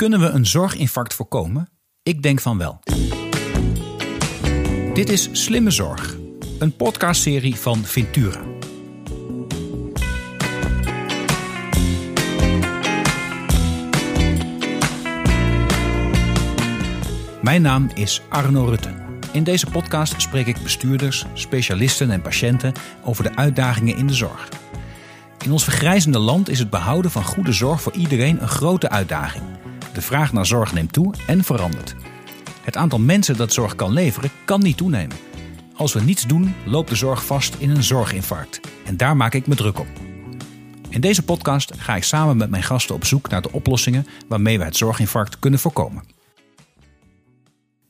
Kunnen we een zorginfarct voorkomen? Ik denk van wel. Dit is Slimme Zorg, een podcastserie van Ventura. Mijn naam is Arno Rutte. In deze podcast spreek ik bestuurders, specialisten en patiënten over de uitdagingen in de zorg. In ons vergrijzende land is het behouden van goede zorg voor iedereen een grote uitdaging. De vraag naar zorg neemt toe en verandert. Het aantal mensen dat zorg kan leveren kan niet toenemen. Als we niets doen, loopt de zorg vast in een zorginfarct. En daar maak ik me druk op. In deze podcast ga ik samen met mijn gasten op zoek naar de oplossingen waarmee we het zorginfarct kunnen voorkomen.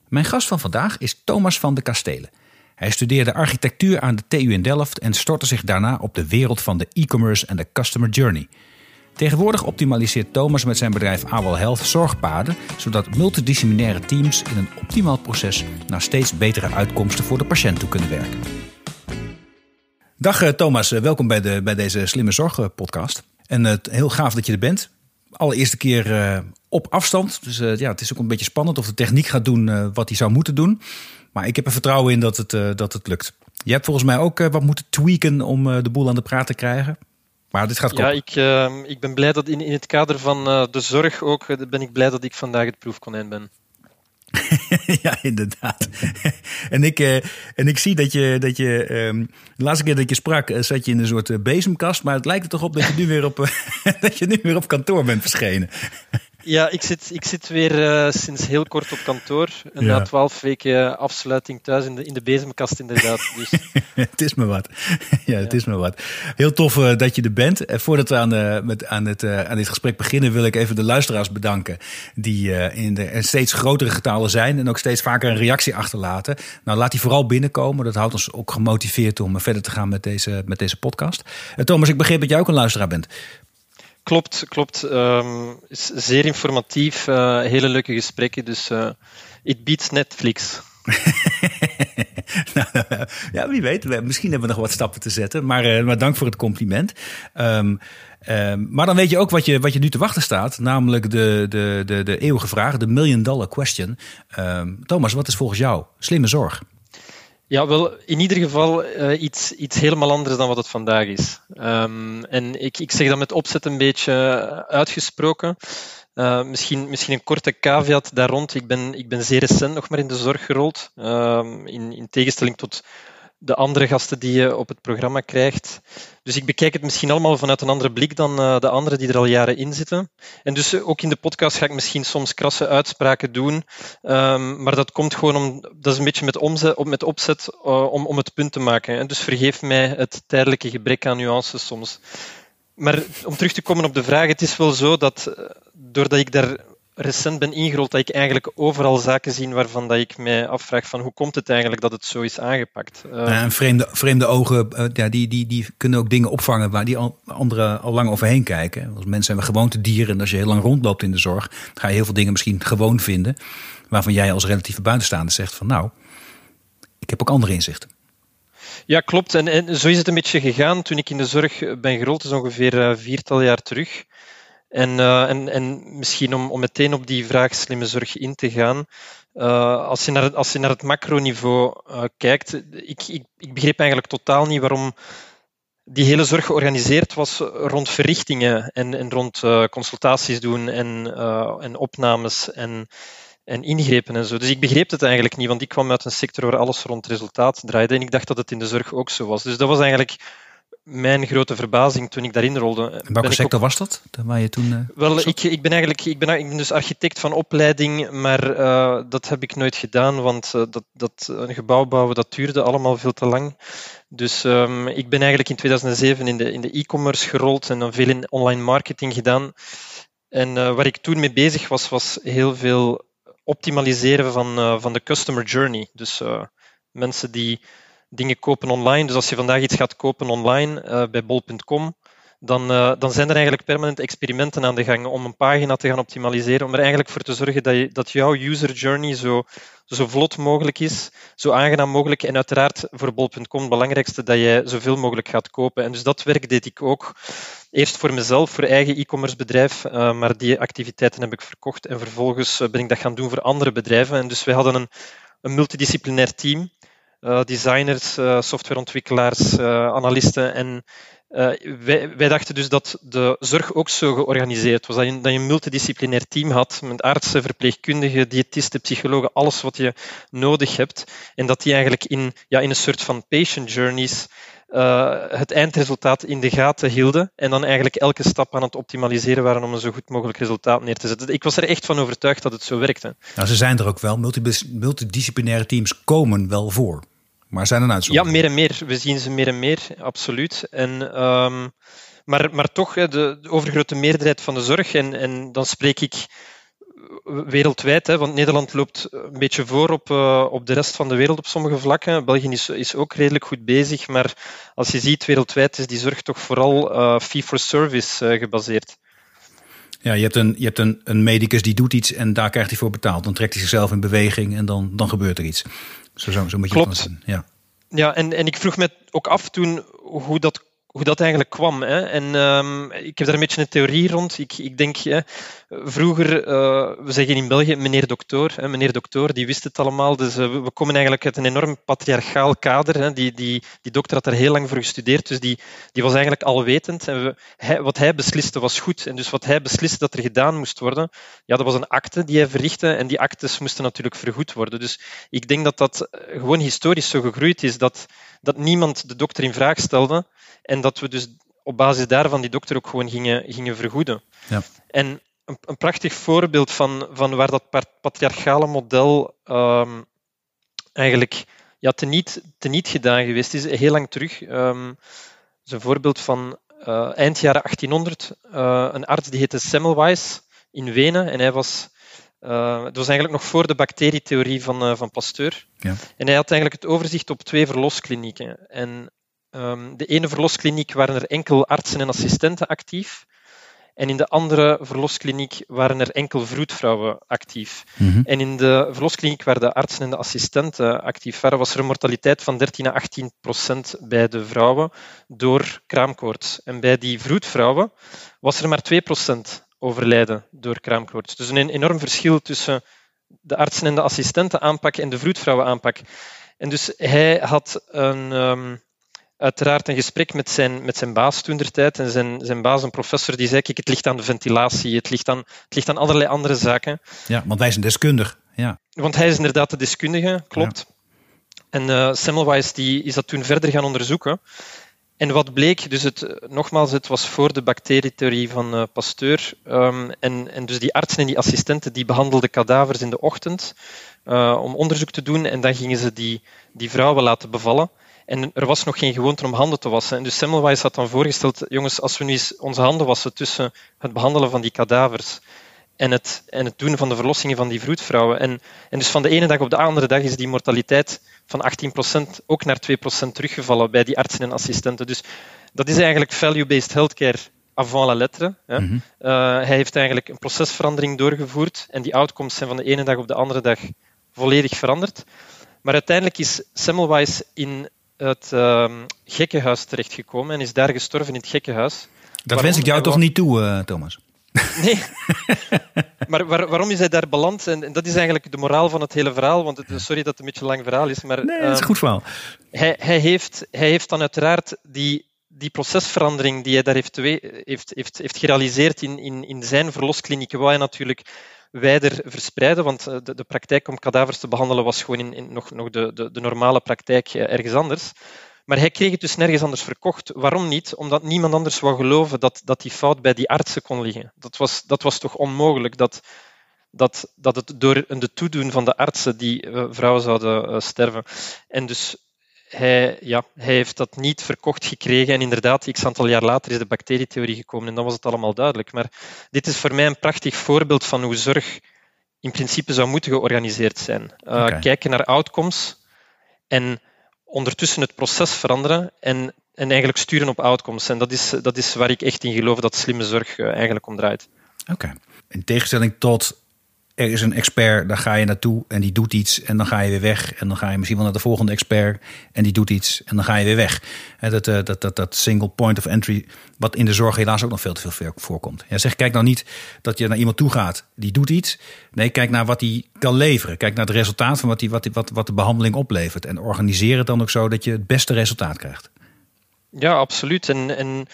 Mijn gast van vandaag is Thomas van de Kastelen. Hij studeerde architectuur aan de TU in Delft en stortte zich daarna op de wereld van de e-commerce en de customer journey. Tegenwoordig optimaliseert Thomas met zijn bedrijf Awal Health zorgpaden, zodat multidisciplinaire teams in een optimaal proces naar steeds betere uitkomsten voor de patiënt toe kunnen werken. Dag eh, Thomas, eh, welkom bij, de, bij deze Slimme Zorg podcast. En het heel gaaf dat je er bent. Allereerste keer op afstand, dus ja, het is ook een beetje spannend of de techniek gaat doen wat hij zou moeten doen. Maar ik heb er vertrouwen in dat het, dat het lukt. Je hebt volgens mij ook wat moeten tweaken om de boel aan de praat te krijgen. Maar dit gaat Ja, ik, uh, ik ben blij dat in, in het kader van uh, de zorg ook, uh, ben ik blij dat ik vandaag het proefkonijn ben. ja, inderdaad. en, ik, en ik zie dat je, dat je um, de laatste keer dat je sprak, zat je in een soort bezemkast. Maar het lijkt er toch op dat je nu weer op, dat je nu weer op kantoor bent verschenen. Ja, ik zit, ik zit weer uh, sinds heel kort op kantoor. En ja. na twaalf weken afsluiting thuis in de, in de bezemkast inderdaad. Dus. het is me wat. ja, het ja. is me wat. Heel tof uh, dat je er bent. En voordat we aan, uh, met, aan, het, aan dit gesprek beginnen, wil ik even de luisteraars bedanken. Die in de en steeds grotere getallen zijn en ook steeds vaker een reactie achterlaten. Nou, laat die vooral binnenkomen. Dat houdt ons ook gemotiveerd om verder te gaan met deze, met deze podcast. Thomas, ik begreep dat jij ook een luisteraar bent. Klopt, klopt. Um, is zeer informatief, uh, hele leuke gesprekken. Dus uh, it beats Netflix. nou, ja, wie weet. Misschien hebben we nog wat stappen te zetten. Maar, maar dank voor het compliment. Um, um, maar dan weet je ook wat je, wat je nu te wachten staat. Namelijk de, de, de, de eeuwige vraag, de million dollar question. Thomas, wat is volgens jou slimme zorg? Ja, wel, in ieder geval uh, iets, iets helemaal anders dan wat het vandaag is. Um, en ik, ik zeg dat met opzet een beetje uitgesproken. Uh, misschien, misschien een korte caveat daar rond. Ik ben, ik ben zeer recent nog maar in de zorg gerold. Um, in, in tegenstelling tot de andere gasten die je op het programma krijgt. Dus ik bekijk het misschien allemaal vanuit een andere blik dan uh, de anderen die er al jaren in zitten. En dus uh, ook in de podcast ga ik misschien soms krasse uitspraken doen. Um, maar dat komt gewoon om, dat is een beetje met, omzet, met opzet uh, om, om het punt te maken. En dus vergeef mij het tijdelijke gebrek aan nuances soms. Maar om terug te komen op de vraag, het is wel zo dat doordat ik daar recent ben ingerold dat ik eigenlijk overal zaken zie waarvan dat ik mij afvraag van hoe komt het eigenlijk dat het zo is aangepakt. Uh, en vreemde, vreemde ogen, uh, ja, die, die, die kunnen ook dingen opvangen waar die al, anderen al lang overheen kijken. Als mensen hebben gewoontedieren en als je heel lang rondloopt in de zorg, ga je heel veel dingen misschien gewoon vinden. Waarvan jij als relatieve buitenstaander zegt van nou, ik heb ook andere inzichten. Ja, klopt. En, en zo is het een beetje gegaan toen ik in de zorg ben gerold, is ongeveer viertal jaar terug. En, uh, en, en misschien om, om meteen op die vraag slimme zorg in te gaan. Uh, als, je naar, als je naar het macroniveau uh, kijkt, ik, ik, ik begreep eigenlijk totaal niet waarom die hele zorg georganiseerd was rond verrichtingen en, en rond consultaties doen en, en opnames en, en ingrepen en zo. Dus ik begreep het eigenlijk niet, want ik kwam uit een sector waar alles rond resultaat draaide en ik dacht dat het in de zorg ook zo was. Dus dat was eigenlijk mijn grote verbazing toen ik daarin rolde. In welke sector op... was dat? Waar je toen, uh, Wel, ik, ik, ben eigenlijk ik ben, ik ben dus architect van opleiding, maar uh, dat heb ik nooit gedaan, want uh, dat, dat, een gebouw bouwen dat duurde allemaal veel te lang. Dus um, ik ben eigenlijk in 2007 in de, in de e-commerce gerold en dan veel in online marketing gedaan. En waar ik toen mee bezig was, was heel veel optimaliseren van, van de customer journey. Dus mensen die dingen kopen online. Dus als je vandaag iets gaat kopen online uh, bij bol.com, dan, uh, dan zijn er eigenlijk permanent experimenten aan de gang om een pagina te gaan optimaliseren, om er eigenlijk voor te zorgen dat, je, dat jouw user journey zo, zo vlot mogelijk is, zo aangenaam mogelijk en uiteraard voor bol.com het belangrijkste dat jij zoveel mogelijk gaat kopen. En dus dat werk deed ik ook. Eerst voor mezelf, voor eigen e-commerce bedrijf, uh, maar die activiteiten heb ik verkocht en vervolgens ben ik dat gaan doen voor andere bedrijven. En dus wij hadden een, een multidisciplinair team. Uh, designers, uh, softwareontwikkelaars, uh, analisten en wij, wij, dachten dus dat de zorg ook zo georganiseerd was. Dat je, een multidisciplinair team had met artsen, verpleegkundigen, diëtisten, psychologen, alles wat je nodig hebt. En dat die eigenlijk in, ja, in een soort van patient journeys het eindresultaat in de gaten hielden. En dan eigenlijk elke stap aan het optimaliseren waren om een zo goed mogelijk resultaat neer te zetten. Ik was er echt van overtuigd dat het zo werkte. Nou, ze zijn er ook wel. Multidisciplinaire teams komen wel voor. Maar zijn er uitzonderingen? Ja, meer en meer. We zien ze meer en meer, absoluut. En, um, maar, maar toch, de, de, overgrote meerderheid van de zorg, en, en dan spreek ik wereldwijd, hè, want Nederland loopt een beetje voor op, uh, op de rest van de wereld op sommige vlakken. België is, is ook redelijk goed bezig, maar als je ziet, wereldwijd is die zorg toch vooral uh, fee-for-service uh, gebaseerd. Ja, je hebt, een, je hebt een, een medicus die doet iets en daar krijgt hij voor betaald. Dan trekt hij zichzelf in beweging en dan, dan gebeurt er iets. Zo, zo, zo moet je Klopt. het zien. Ja, ja en, en ik vroeg me ook af toen hoe dat hoe dat eigenlijk kwam. Hè. En um, ik heb daar een beetje een theorie rond. Ik, ik denk, hè, vroeger, uh, we zeggen in België meneer dokter, hè, meneer dokter, die wist het allemaal. Dus uh, we komen eigenlijk uit een enorm patriarchaal kader. Hè. Die, die, die dokter had er heel lang voor gestudeerd, dus die, die was eigenlijk alwetend. En we, hij, wat hij besliste was goed. En dus wat hij besliste dat er gedaan moest worden, ja, dat was een akte die hij verrichtte. En die actes moesten natuurlijk vergoed worden. Dus ik denk dat dat gewoon historisch zo gegroeid is dat, dat niemand de dokter in vraag stelde. En dat we dus op basis daarvan die dokter ook gewoon gingen, gingen vergoeden. Ja. En een, een, prachtig voorbeeld van, van waar dat patriarchale model um, eigenlijk ja, teniet, teniet gedaan geweest is, heel lang terug. Um, is een voorbeeld van uh, eind jaren 1800. Uh, een arts die heette Semmelweis in Wenen. En hij was, uh, het was eigenlijk nog voor de bacterietheorie van, van Pasteur. Ja. En hij had eigenlijk het overzicht op twee verlosklinieken. En Um, de ene verloskliniek waren er enkel artsen en assistenten actief. En in de andere verloskliniek waren er enkel vroedvrouwen actief. Mm -hmm. En in de verloskliniek waar de artsen en de assistenten actief waren, was er een mortaliteit van 13 à 18 procent bij de vrouwen door kraamkoorts. En bij die vroedvrouwen was er maar 2 procent overlijden door kraamkoorts. Dus een enorm verschil tussen de artsen en de assistenten aanpak en de vroedvrouwen aanpak. En dus hij had een, um, uiteraard een gesprek met zijn, met zijn baas toen der tijd. En zijn, zijn baas, een professor, die zei: Kijk, het ligt aan de ventilatie, het ligt aan, het ligt aan allerlei andere zaken. Ja, want wij zijn deskundig. Ja. Want hij is inderdaad de deskundige, klopt. Ja. En uh, Semmelweis die is dat toen verder gaan onderzoeken. En wat bleek, dus het, nogmaals, het was voor de bacterietheorie van uh, Pasteur. Um, en, en dus die artsen en die assistenten die behandelden kadavers in de ochtend uh, om onderzoek te doen. En dan gingen ze die, die vrouwen laten bevallen. En er was nog geen gewoonte om handen te wassen. En dus Semmelweis had dan voorgesteld, jongens, als we nu eens onze handen wassen tussen het behandelen van die kadavers en het, en het doen van de verlossingen van die vroedvrouwen. En, en dus van de ene dag op de andere dag is die mortaliteit van 18% ook naar 2% teruggevallen bij die artsen en assistenten. Dus dat is eigenlijk value-based healthcare avant la lettre. Hè. Mm-hmm. Uh, hij heeft eigenlijk een procesverandering doorgevoerd en die outcomes zijn van de ene dag op de andere dag volledig veranderd. Maar uiteindelijk is Semmelweis in het uh, gekkenhuis terechtgekomen en is daar gestorven in het gekkenhuis. Dat waarom? wens ik jou toch niet toe, uh, Thomas? Nee, maar waar, waarom is hij daar beland? En, en, dat is eigenlijk de moraal van het hele verhaal. Want het, sorry dat het een beetje een lang verhaal is. Maar, nee, het is een ehm, goed verhaal. Hij, hij, heeft, hij heeft dan uiteraard die, die procesverandering die hij daar heeft, heeft, heeft, heeft gerealiseerd in, in, in zijn verloskliniek, waar hij natuurlijk wijder verspreiden, want eh, de, de praktijk om kadavers te behandelen was gewoon in, nog, nog de, de, de normale praktijk eh, ergens anders. Maar hij kreeg het dus nergens anders verkocht. Waarom niet? Omdat niemand anders wou geloven dat, dat die fout bij die artsen kon liggen. Dat was, dat was toch onmogelijk dat, dat, dat het door de toedoen van de artsen die uh, vrouwen zouden sterven. En dus hij, ja, hij heeft dat niet verkocht gekregen. En inderdaad, x aantal jaar later is de bacterietheorie gekomen en dan was het allemaal duidelijk. Maar dit is voor mij een prachtig voorbeeld van hoe zorg in principe zou moeten georganiseerd zijn. Uh, okay. Kijken naar outcomes en ondertussen het proces veranderen en en eigenlijk sturen op outcomes. En dat is, dat is waar ik echt in geloof dat slimme zorg eigenlijk om draait. Oké. In tegenstelling tot er is een expert, daar ga je naartoe en die doet iets en dan ga je weer weg. En dan ga je misschien wel naar de volgende expert en die doet iets en dan ga je weer weg. Dat, eh, dat, dat, dat single point of entry, wat in de zorg helaas ook nog veel te veel voorkomt. Ja, zeg, kijk nou niet dat je naar iemand toe gaat, die doet iets. Nee, kijk naar wat hij kan leveren. Kijk naar het resultaat van wat, die, wat, wat, wat de behandeling oplevert. En organiseer het dan ook zo dat je het beste resultaat krijgt. Ja, absoluut. En, en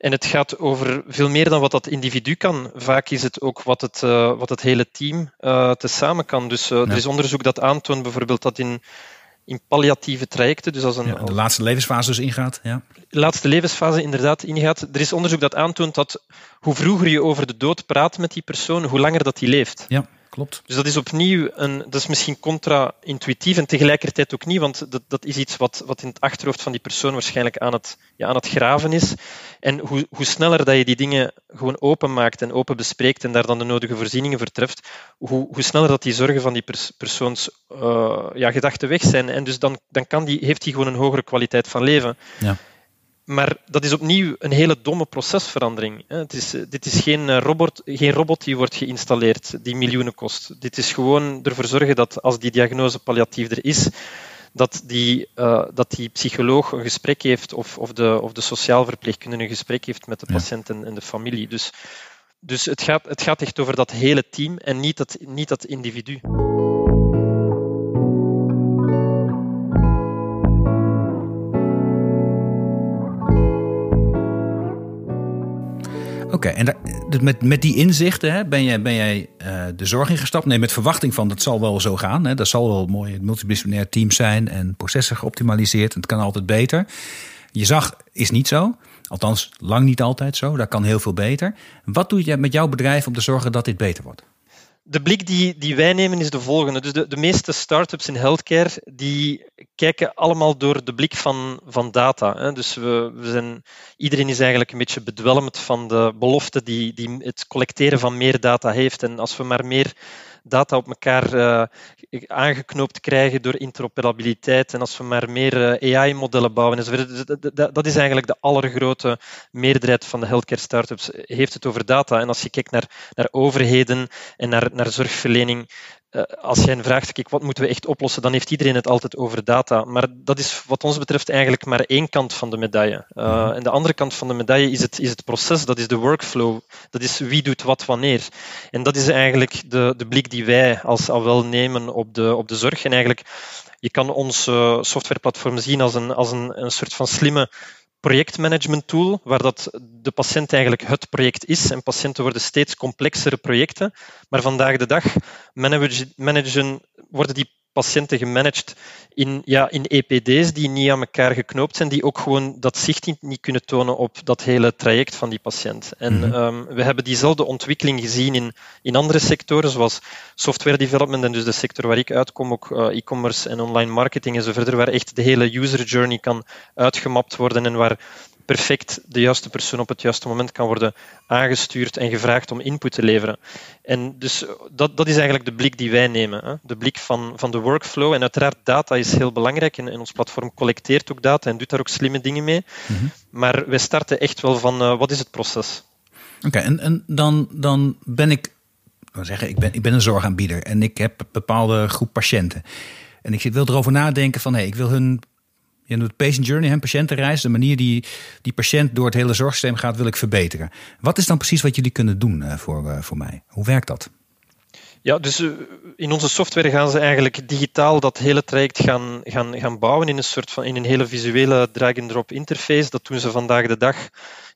en het gaat over veel meer dan wat dat individu kan. Vaak is het ook wat het, uh, wat het hele team uh, tezamen kan. Dus uh, er is onderzoek dat aantoont bijvoorbeeld dat in, in palliatieve trajecten, dus als een... Ja, de laatste levensfase dus ingaat. Ja. laatste levensfase inderdaad ingaat. Er is onderzoek dat aantoont dat hoe vroeger je over de dood praat met die persoon, hoe langer dat die leeft. Ja klopt. Dus dat is opnieuw een, dat is misschien contra-intuïtief en tegelijkertijd ook niet, want dat, dat is iets wat, wat in het achterhoofd van die persoon waarschijnlijk aan het, ja, aan het graven is. En hoe, hoe sneller dat je die dingen gewoon openmaakt en open bespreekt en daar dan de nodige voorzieningen voor treft, hoe, hoe sneller dat die zorgen van die pers, persoons uh, ja, gedachten weg zijn. En dus dan, dan kan die, heeft hij gewoon een hogere kwaliteit van leven. Ja. Maar dat is opnieuw een hele domme procesverandering. Het is, dit is geen eh, robot, geen robot die wordt geïnstalleerd, die miljoenen kost. Dit is gewoon ervoor zorgen dat als die diagnose palliatief er is, dat die, uh, dat die psycholoog een gesprek heeft of, of, de, of de sociaal verpleegkundige een gesprek heeft met de patiënt en, en de familie. Dus, dus het, gaat, het gaat echt over dat hele team en niet dat, niet dat individu. Oké, en dus met, met die inzichten hè, ben jij, ben jij uh, de zorg ingestapt? Nee, met verwachting van dat zal wel zo gaan. Hè. Dat zal wel een mooi multidisciplinair team zijn en processen geoptimaliseerd. En het kan altijd beter. Je zag, is niet zo. Althans, lang niet altijd zo. Daar kan heel veel beter. Wat doe je met jouw bedrijf om te zorgen dat dit beter wordt? De blik die, die wij nemen is de volgende. Dus de, de meeste start-ups in healthcare die kijken allemaal door de blik van, van data. Hè. Dus we, we zijn, iedereen is eigenlijk een beetje bedwelmd van de belofte die, die het collecteren van meer data heeft. En als we maar meer data op elkaar uh, aangeknoopt krijgen door interoperabiliteit en als we maar meer uh, AI-modellen bouwen. Dat, dat is eigenlijk de allergrote meerderheid van de healthcare startups heeft het over data. En als je kijkt naar, naar overheden en naar, naar zorgverlening, uh, als jij vraagt, kijk, wat moeten we echt oplossen, dan heeft iedereen het altijd over data. Maar dat is wat ons betreft eigenlijk maar één kant van de medaille. Uh, en de andere kant van de medaille is het, is het proces, dat is de workflow. Dat is wie doet wat wanneer. En dat is eigenlijk de, de blik die wij als wel nemen op de, op de zorg. En eigenlijk, je kan ons uh, softwareplatform zien als een, als een, een soort van slimme projectmanagement tool, waar dat de patiënt eigenlijk het project is. En patiënten worden steeds complexere projecten. Maar vandaag de dag managen, worden die patiënten gemanaged in, ja, in EPD's die niet aan elkaar geknoopt zijn, die ook gewoon dat zicht niet kunnen tonen op dat hele traject van die patiënt. En mm we hebben diezelfde ontwikkeling gezien in, in andere sectoren, zoals software development en dus de sector waar ik uitkom, ook uh, e-commerce en online marketing en zo verder, waar echt de hele user journey kan uitgemapt worden en waar perfect de juiste persoon op het juiste moment kan worden aangestuurd en gevraagd om input te leveren. En dus dat, dat is eigenlijk de blik die wij nemen. Hè? De blik van, van de workflow. En uiteraard, data is heel belangrijk. En, en ons platform collecteert ook data en doet daar ook slimme dingen mee. Mhm. Maar wij starten echt wel van uh, wat is het proces? Oké, en, en dan, dan ben ik, zeggen, ik ben, ik ben een zorgaanbieder en ik heb een bepaalde groep patiënten. En ik wil erover nadenken van, hé, hey, ik wil hun je noemt patient journey, patiëntenreis. De manier die die patiënt door het hele zorgsysteem gaat, wil ik verbeteren. Wat is dan precies wat jullie kunnen doen uh, voor, uh, voor mij? Hoe werkt dat? Ja, dus uh, in onze software gaan ze eigenlijk digitaal dat hele traject gaan, gaan, gaan bouwen in een soort van in een hele visuele drag-and-drop interface. Dat doen ze vandaag de dag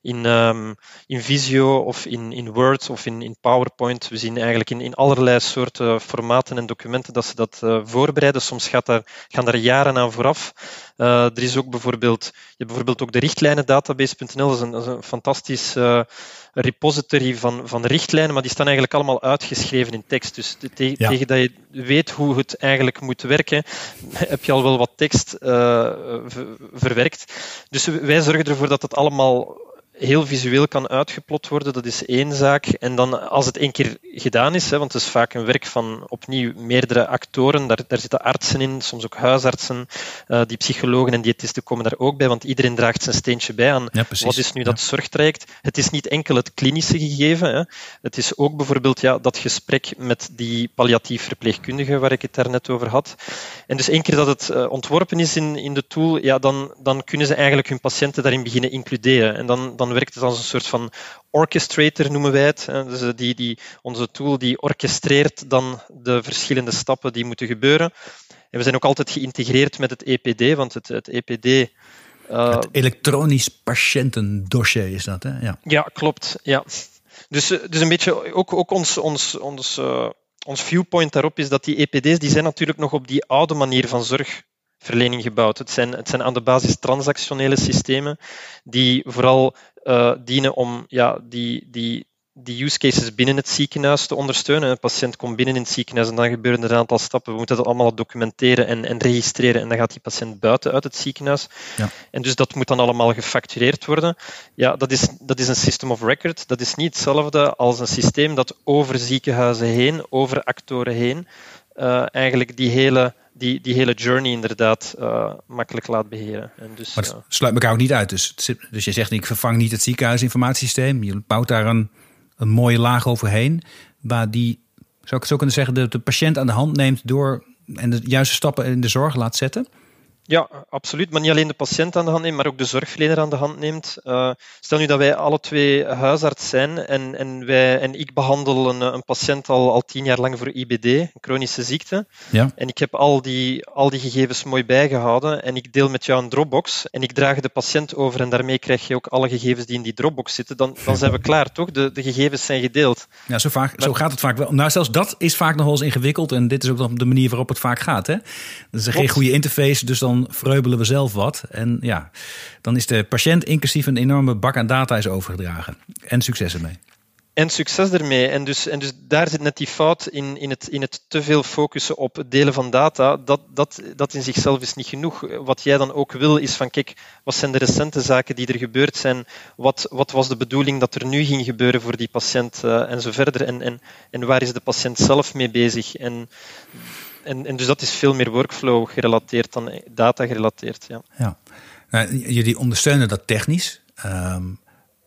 in, um, in Visio of in, in Word of in, in PowerPoint. We zien eigenlijk in, in allerlei soorten formaten en documenten dat ze dat uh, voorbereiden. Soms gaat daar, gaan daar jaren aan vooraf. Uh, er is ook bijvoorbeeld, je hebt bijvoorbeeld ook de richtlijnendatabase.nl, dat is een, dat is een fantastisch uh, repository van, van richtlijnen, maar die staan eigenlijk allemaal uitgeschreven in tekst. Dus te, ja. tegen dat je weet hoe het eigenlijk moet werken, heb je al wel wat tekst verwerkt. Dus wij zorgen ervoor dat het allemaal heel visueel kan uitgeplot worden, dat is één zaak. En dan als het één keer gedaan is, hè, want het is vaak een werk van opnieuw meerdere actoren, daar, daar zitten artsen in, soms ook huisartsen, uh, die psychologen en diëtisten komen daar ook bij, want iedereen draagt zijn steentje bij aan ja, wat is nu dat zorgtraject. Het is niet enkel het klinische gegeven, hè. het is ook bijvoorbeeld ja, dat gesprek met die palliatief verpleegkundige waar ik het daarnet over had. En dus één keer dat het uh, ontworpen is in, in de tool, ja, dan, dan kunnen ze eigenlijk hun patiënten daarin beginnen includeren. En dan, dan werkt het als een soort van orchestrator, noemen wij het. Dus eh, die, die, onze tool die orchestreert dan de verschillende stappen die moeten gebeuren. En we zijn ook altijd geïntegreerd met het EPD, want het, het EPD uh, het elektronisch patiëntendossier is dat, hè? Ja, ja klopt. Ja. Dus, eh, dus een beetje ook, ook ons, ons, ons, uh, ons viewpoint daarop is dat die EPD's die zijn natuurlijk nog op die oude manier van zorg verlening gebouwd. Het zijn, het zijn aan de basis transactionele systemen die vooral uh, dienen om ja, die, die, die use cases binnen het ziekenhuis te ondersteunen. Een patiënt komt binnen in het ziekenhuis en dan gebeuren er een aantal stappen. We moeten dat allemaal documenteren en, en registreren en dan gaat die patiënt buiten uit het ziekenhuis. Ja. En dus dat moet dan allemaal gefactureerd worden. Ja, dat is, dat is een system of record. Dat is niet hetzelfde als een systeem dat over ziekenhuizen heen, over actoren heen, uh, eigenlijk die hele die, die hele journey inderdaad uh, makkelijk laat beheren. En dus, maar het sluit elkaar ook niet uit. Dus, dus je zegt, ik vervang niet het ziekenhuisinformatiesysteem. Je bouwt daar een, een mooie laag overheen. Waar die, zou ik het zo kunnen zeggen, de, de patiënt aan de hand neemt door en de juiste stappen in de zorg laat zetten. Ja, absoluut. Maar niet alleen de patiënt aan de hand neemt, maar ook de zorgverlener aan de hand neemt. Uh, stel nu dat wij alle twee huisarts zijn en, en, wij, en ik behandel een, een patiënt al, al tien jaar lang voor IBD, een chronische ziekte. Ja. En ik heb al die, al die gegevens mooi bijgehouden en ik deel met jou een Dropbox en ik draag de patiënt over en daarmee krijg je ook alle gegevens die in die Dropbox zitten. Dan, dan zijn we klaar, toch? De, de gegevens zijn gedeeld. Ja, zo, vaak, zo gaat het vaak wel. Nou, zelfs dat is vaak nog wel eens ingewikkeld en dit is ook de manier waarop het vaak gaat. Hè? Dat is geen goede interface, dus dan dan vreubelen we zelf wat. En ja, dan is de patiënt inclusief een enorme bak aan data is overgedragen. En succes ermee. En succes ermee. En dus, en dus daar zit net die fout in, in, het, in het te veel focussen op delen van data. Dat, dat, dat in zichzelf is niet genoeg. Wat jij dan ook wil, is van kijk, wat zijn de recente zaken die er gebeurd zijn? Wat, wat was de bedoeling dat er nu ging gebeuren voor die patiënt uh, en zo verder? En, en, en waar is de patiënt zelf mee bezig? En en, en dus dat is veel meer workflow gerelateerd dan data gerelateerd. Ja. ja. Nou, jullie ondersteunen dat technisch. Um,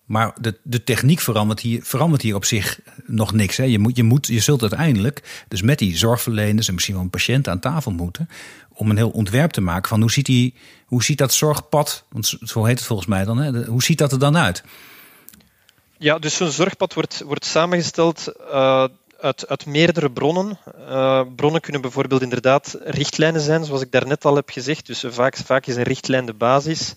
maar de, de techniek verandert hier, verandert hier op zich nog niks. Hè. Je, moet, je, moet, je zult uiteindelijk, dus met die zorgverleners en misschien wel een patiënt aan tafel moeten. om een heel ontwerp te maken van hoe ziet, die, hoe ziet dat zorgpad, want zo heet het volgens mij dan, hè, hoe ziet dat er dan uit? Ja, dus zo'n zorgpad wordt, wordt samengesteld. Uh, uit, uit meerdere bronnen. Uh, bronnen kunnen bijvoorbeeld inderdaad richtlijnen zijn, zoals ik daarnet al heb gezegd. Dus vaak, vaak is een richtlijn de basis.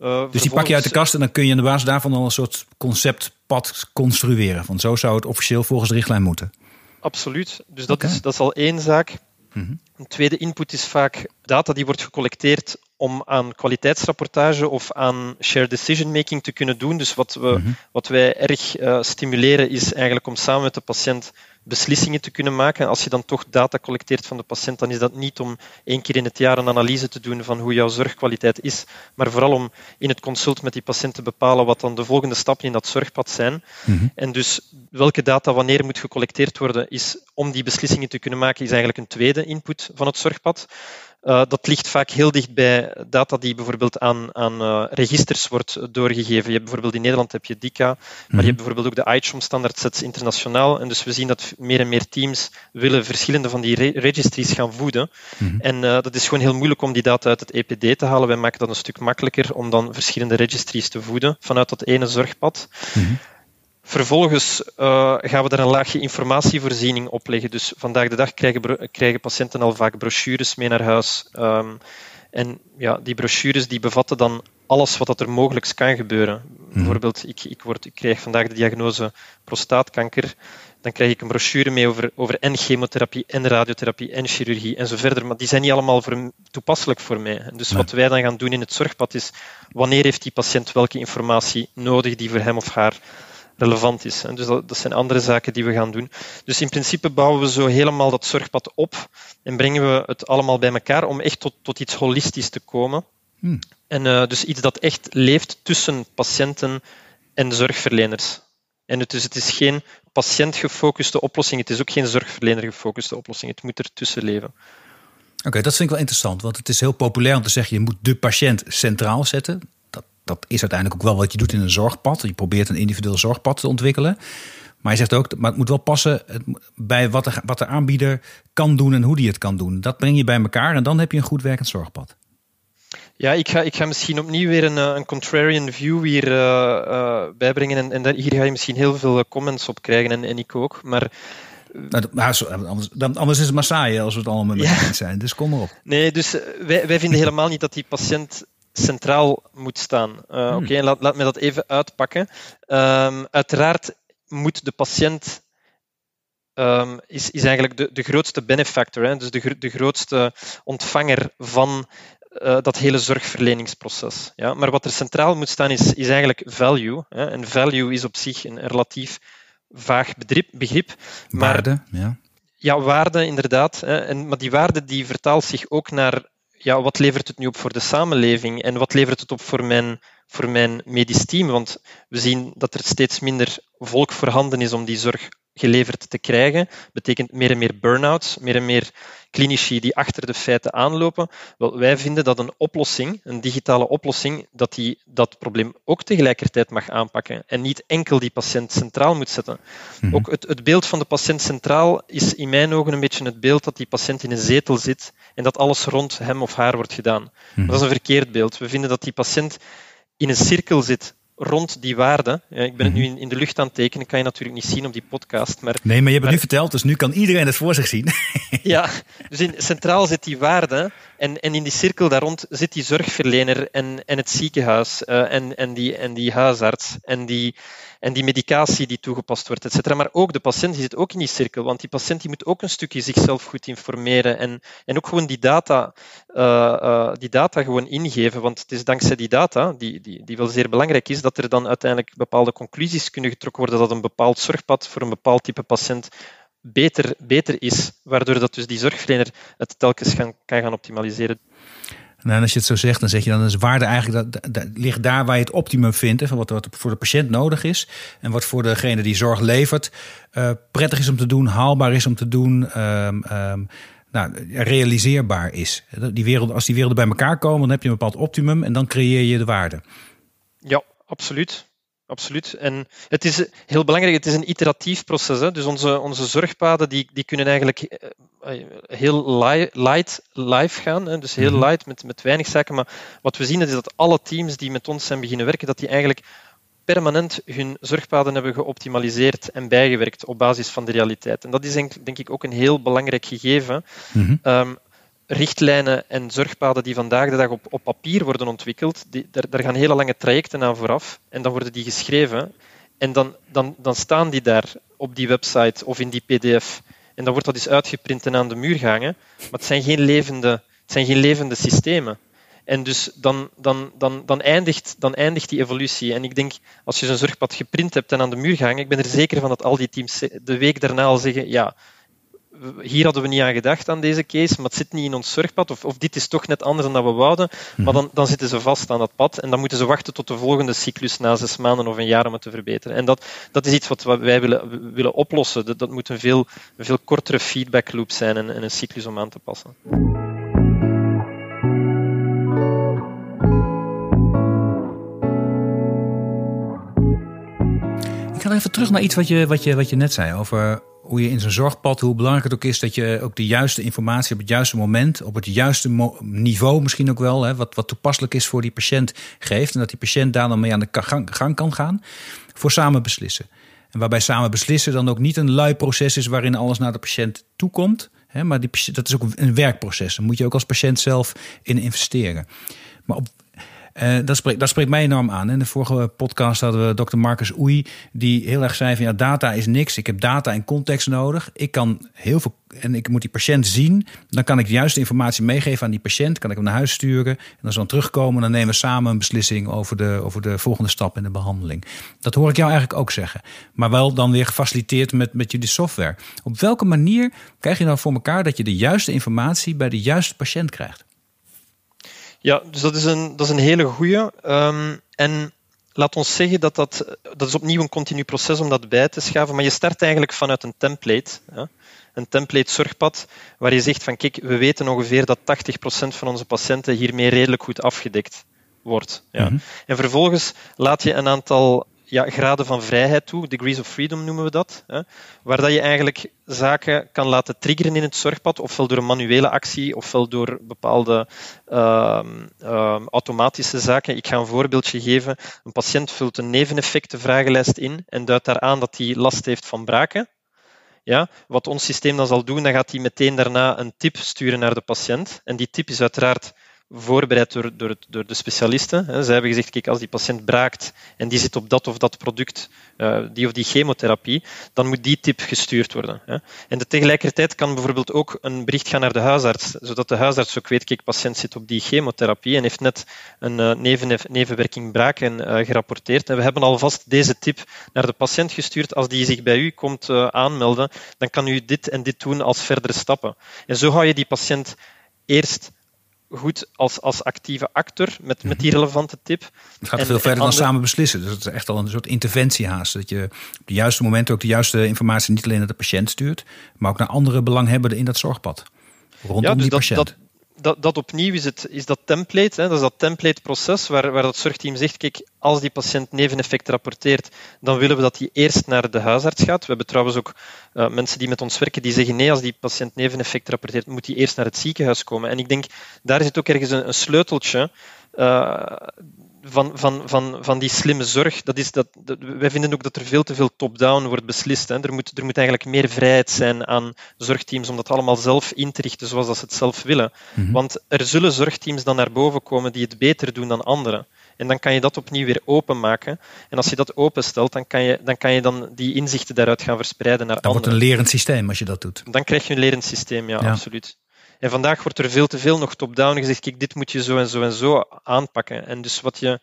Uh, dus die pak je uit de kast en dan kun je aan de basis daarvan al een soort conceptpad construeren. Van zo zou het officieel volgens de richtlijn moeten. Absoluut. Dus dat, is, dat is al één zaak. Mhm. Een tweede input is vaak data die wordt gecollecteerd om aan kwaliteitsrapportage of aan shared decision making te kunnen doen. Dus wat, we, mhm. wat wij erg uh, stimuleren is eigenlijk om samen met de patiënt beslissingen te kunnen maken. Als je dan toch data collecteert van de patiënt, dan is dat niet om één keer in het jaar een analyse te doen van hoe jouw zorgkwaliteit is, maar vooral om in het consult met die patiënt te bepalen wat dan de volgende stappen in dat zorgpad zijn. Mhm. En dus welke data wanneer moet gecollecteerd worden, is om die beslissingen te kunnen maken, is eigenlijk een tweede input van het zorgpad. Uh, dat ligt vaak heel dicht bij data die bijvoorbeeld aan, aan uh, registers wordt doorgegeven. Je hebt bijvoorbeeld in Nederland heb je DICA, maar je mhm. hebt bijvoorbeeld ook de ICHOM standaard sets internationaal. En dus we zien dat meer en meer teams willen verschillende van die re registries gaan voeden. Mm En uh, dat is gewoon heel moeilijk om die data uit het EPD te halen. Wij maken dat een stuk makkelijker om dan verschillende registries te voeden vanuit dat ene zorgpad. Mm Vervolgens uh, gaan we daar een laagje informatievoorziening op leggen. Dus vandaag de dag krijgen, krijgen patiënten al vaak brochures mee naar huis. Um, en ja, die brochures die bevatten dan alles wat er mogelijk kan gebeuren. Mhm. Bijvoorbeeld, ik, ik, word, ik krijg vandaag de diagnose prostaatkanker. Dan krijg ik een brochure mee over, over en chemotherapie, en radiotherapie, en chirurgie en zo verder. Maar die zijn niet allemaal voor, toepasselijk voor mij. Dus wat wij dan gaan doen in het zorgpad is, wanneer heeft die patiënt welke informatie nodig die voor hem of haar relevant is. Dus dat, dat, zijn andere zaken die we gaan doen. Dus in principe bouwen we zo helemaal dat zorgpad op en brengen we het allemaal bij elkaar om echt tot, tot iets holistisch te komen. Hmm. En uh, dus iets dat echt leeft tussen patiënten en zorgverleners. En het, dus het is geen patiëntgefocuste oplossing, het is ook geen zorgverlener-gefocuste oplossing. Het moet ertussen leven. Oké, dat vind ik wel interessant, want het is heel populair om te zeggen: je moet de patiënt centraal zetten. Dat, is uiteindelijk ook wel wat je doet in een zorgpad. Je probeert een individueel zorgpad te ontwikkelen. Maar je zegt ook, maar het moet wel passen bij wat de, wat de aanbieder kan doen en hoe die het kan doen. Dat breng je bij elkaar en dan heb je een goed werkend zorgpad. Ja, ik ga, ik ga misschien opnieuw weer een, eh, een contrarian view hier uh, uh, bijbrengen. En, en daar, hier ga je misschien heel veel comments op krijgen, en, en ik ook. Maar nou, anders, dan, anders is het maar saai als we het allemaal met ja. zijn. Dus kom erop. Nee, dus wij, wij vinden helemaal niet dat die patiënt centraal moet staan. Uh, Oké, laat, laat me dat even uitpakken. Um, uiteraard moet de patiënt um, is, is eigenlijk de, de grootste benefactor, hè? dus de, de grootste ontvanger van uh, dat hele zorgverleningsproces. Ja? Maar wat er centraal moet staan is, is eigenlijk value. Hè? En value is op zich een relatief vaag begrip. begrip waarde, ja. Ja, waarde inderdaad. Hè? En, maar die waarde die vertaalt zich ook naar ja, wat levert het nu op voor de samenleving en wat levert het op voor mijn, voor mijn medisch team? Want we zien dat er steeds minder volk voorhanden is om die zorg geleverd te krijgen. Betekent meer en meer burn-outs, meer en meer klinici die achter de feiten aanlopen. Wel, wij vinden dat een oplossing, een digitale oplossing, dat die dat probleem ook tegelijkertijd mag aanpakken en niet enkel die patiënt centraal moet zetten. Mhm. Ook het, het beeld van de patiënt centraal is in mijn ogen een beetje het beeld dat die patiënt in een zetel zit en dat alles rond hem of haar wordt gedaan. Mhm. Dat is een verkeerd beeld. We vinden dat die patiënt in een cirkel zit rond die waarde. ik ben het nu mhm. in, de lucht aan het tekenen, kan je natuurlijk niet zien op die podcast. Maar, nee, maar je hebt het nu verteld, dus nu kan iedereen het voor zich zien. ja, dus in, centraal zit die waarde en, en in die cirkel daar rond zit die zorgverlener en, en het ziekenhuis uh, en, en, die, en die huisarts en die, en die medicatie die toegepast wordt, et cetera. Maar ook de patiënt die zit ook in die cirkel, want die patiënt die moet ook een stukje zichzelf goed informeren en, en ook gewoon die data, uh, uh, die data gewoon ingeven. Want het is dankzij die data, die, die, die wel zeer belangrijk is, dat er dan uiteindelijk bepaalde conclusies kunnen getrokken worden dat een bepaald zorgpad voor een bepaald type patiënt beter, beter is, waardoor dat dus die zorgverlener het telkens gaan, kan gaan optimaliseren. En als je het zo zegt, dan zeg je dan is waarde eigenlijk dat, dat, ligt daar waar je het optimum vindt. Van wat, voor de patiënt nodig is. En wat voor degene die zorg levert uh, prettig is om te doen, haalbaar is om te doen. Um, um, nou, realiseerbaar is. Die wereld, als die werelden bij elkaar komen, dan heb je een bepaald optimum en dan creëer je de waarde. Ja, absoluut absoluut. En het is heel belangrijk, het is een iteratief proces. Hè? Dus onze, onze zorgpaden die, die kunnen eigenlijk eh, heel light live gaan. Hè? Dus heel mhm. light met, met weinig zaken. Maar wat we zien is dat alle teams die met ons zijn beginnen werken, dat die eigenlijk permanent hun zorgpaden hebben geoptimaliseerd en bijgewerkt op basis van de realiteit. En dat is denk, denk ik ook een heel belangrijk gegeven. Mm richtlijnen en zorgpaden die vandaag de dag op, op papier worden ontwikkeld, die, daar, daar, gaan hele lange trajecten aan vooraf en dan worden die geschreven en dan, dan, dan staan die daar op die website of in die pdf en dan wordt dat eens uitgeprint en aan de muur gehangen, maar het zijn geen levende, het zijn geen levende systemen. En dus dan, dan, dan, dan, eindigt, dan eindigt die evolutie. En ik denk, als je zo'n zorgpad geprint hebt en aan de muur gehangen, ik ben er zeker van dat al die teams de week daarna al zeggen, ja, hier hadden we niet aan gedacht aan deze case, maar het zit niet in ons zorgpad, of, of dit is toch net anders dan dat we wouden, maar mhm. dan, dan zitten ze vast aan dat pad en dan moeten ze wachten tot de volgende cyclus na zes maanden of een jaar om het te verbeteren. En dat, dat is iets wat wij willen, willen oplossen. Dat, dat moet een veel, een veel kortere feedback loop zijn en, en een cyclus om aan te passen. Ik ga even terug naar iets wat je, wat je, wat je net zei over hoe je in zo'n zorgpad, hoe belangrijk het ook is dat je ook de juiste informatie op het juiste moment, op het juiste niveau misschien ook wel, hè, wat, wat toepasselijk is voor die patiënt geeft. En dat die patiënt daar dan mee aan de gang, gang kan gaan voor samen beslissen. En waarbij samen beslissen dan ook niet een lui proces is waarin alles naar de patiënt toekomt. Hè, maar die, dat is ook een werkproces. Daar moet je ook als patiënt zelf in investeren. Maar op uh, dat, spreekt, dat spreekt mij enorm aan. In de vorige podcast hadden we dokter Marcus Oei, die heel erg zei van ja, data is niks. Ik heb data en context nodig. Ik kan heel veel en ik moet die patiënt zien. Dan kan ik de juiste informatie meegeven aan die patiënt. Kan ik hem naar huis sturen. En als we dan terugkomen, dan nemen we samen een beslissing over de, over de volgende stap in de behandeling. Dat hoor ik jou eigenlijk ook zeggen. Maar wel dan weer gefaciliteerd met, met jullie software. Op welke manier krijg je nou voor elkaar dat je de juiste informatie bij de juiste patiënt krijgt? Ja, dus dat is een, dat is een hele goede. Um, en laat ons zeggen dat dat, dat is opnieuw een continu proces om dat bij te schaven, maar je start eigenlijk vanuit een template. Ja? Een template zorgpad, waar je zegt van kijk, we weten ongeveer dat 80% van onze patiënten hiermee redelijk goed afgedekt wordt. Ja. En vervolgens laat je een aantal ja, graden van vrijheid toe, degrees of freedom noemen we dat, hè, waar dat je eigenlijk zaken kan laten triggeren in het zorgpad, ofwel door een manuele actie, ofwel door bepaalde uh, uh, automatische zaken. Ik ga een voorbeeldje geven. Een patiënt vult een neveneffectenvragenlijst in en duidt daaraan dat hij last heeft van braken. Ja, wat ons systeem dan zal doen, dan gaat hij meteen daarna een tip sturen naar de patiënt. En die tip is uiteraard voorbereid door, door, door de specialisten. Ze hebben gezegd, kijk, als die patiënt braakt en die zit op dat of dat product, uh, die of die chemotherapie, dan moet die tip gestuurd worden. En tegelijkertijd kan bijvoorbeeld ook een bericht gaan naar de huisarts, zodat de huisarts ook weet, kijk, patiënt zit op die chemotherapie en heeft net een uh, neven, nevenwerking braken uh, gerapporteerd. En we hebben alvast deze tip naar de patiënt gestuurd. Als die zich bij u komt aanmelden, dan kan u dit en dit doen als verdere stappen. En zo hou je die patiënt eerst goed als, als actieve actor met, met die mhm. relevante tip. Het gaat veel verder dan samen beslissen. Dus het is echt al een soort interventie haast. Dat je op de juiste momenten ook de juiste informatie niet alleen naar de patiënt stuurt, maar ook naar andere belanghebbenden in dat zorgpad. Rondom ja, dus die patiënt dat, dat opnieuw is, het, is dat template, hè, dat is dat template-proces waar, waar dat zorgteam zegt, kijk, als die patiënt neveneffect rapporteert, dan willen we dat hij eerst naar de huisarts gaat. We hebben trouwens ook uh, mensen die met ons werken die zeggen, nee, als die patiënt neveneffect rapporteert, moet hij eerst naar het ziekenhuis komen. En ik denk, daar zit ook ergens een, sleuteltje uh, van, van, van, van die slimme zorg, dat is dat, wij vinden ook dat er veel te veel top-down wordt beslist. Hè. Er, moet, er moet eigenlijk meer vrijheid zijn aan zorgteams om dat allemaal zelf in te richten zoals dat ze het zelf willen. Mhm. Want er zullen zorgteams dan naar boven komen die het beter doen dan anderen. En dan kan je dat opnieuw weer openmaken. En als je dat openstelt, dan kan je dan, kan je dan die inzichten daaruit gaan verspreiden naar dan anderen. Dan wordt een lerend systeem als je dat doet. Dan krijg je een lerend systeem, ja. absoluut. En vandaag wordt er veel te veel nog top-down gezegd, kijk, dit moet je zo en zo en zo aanpakken. En dus wat je,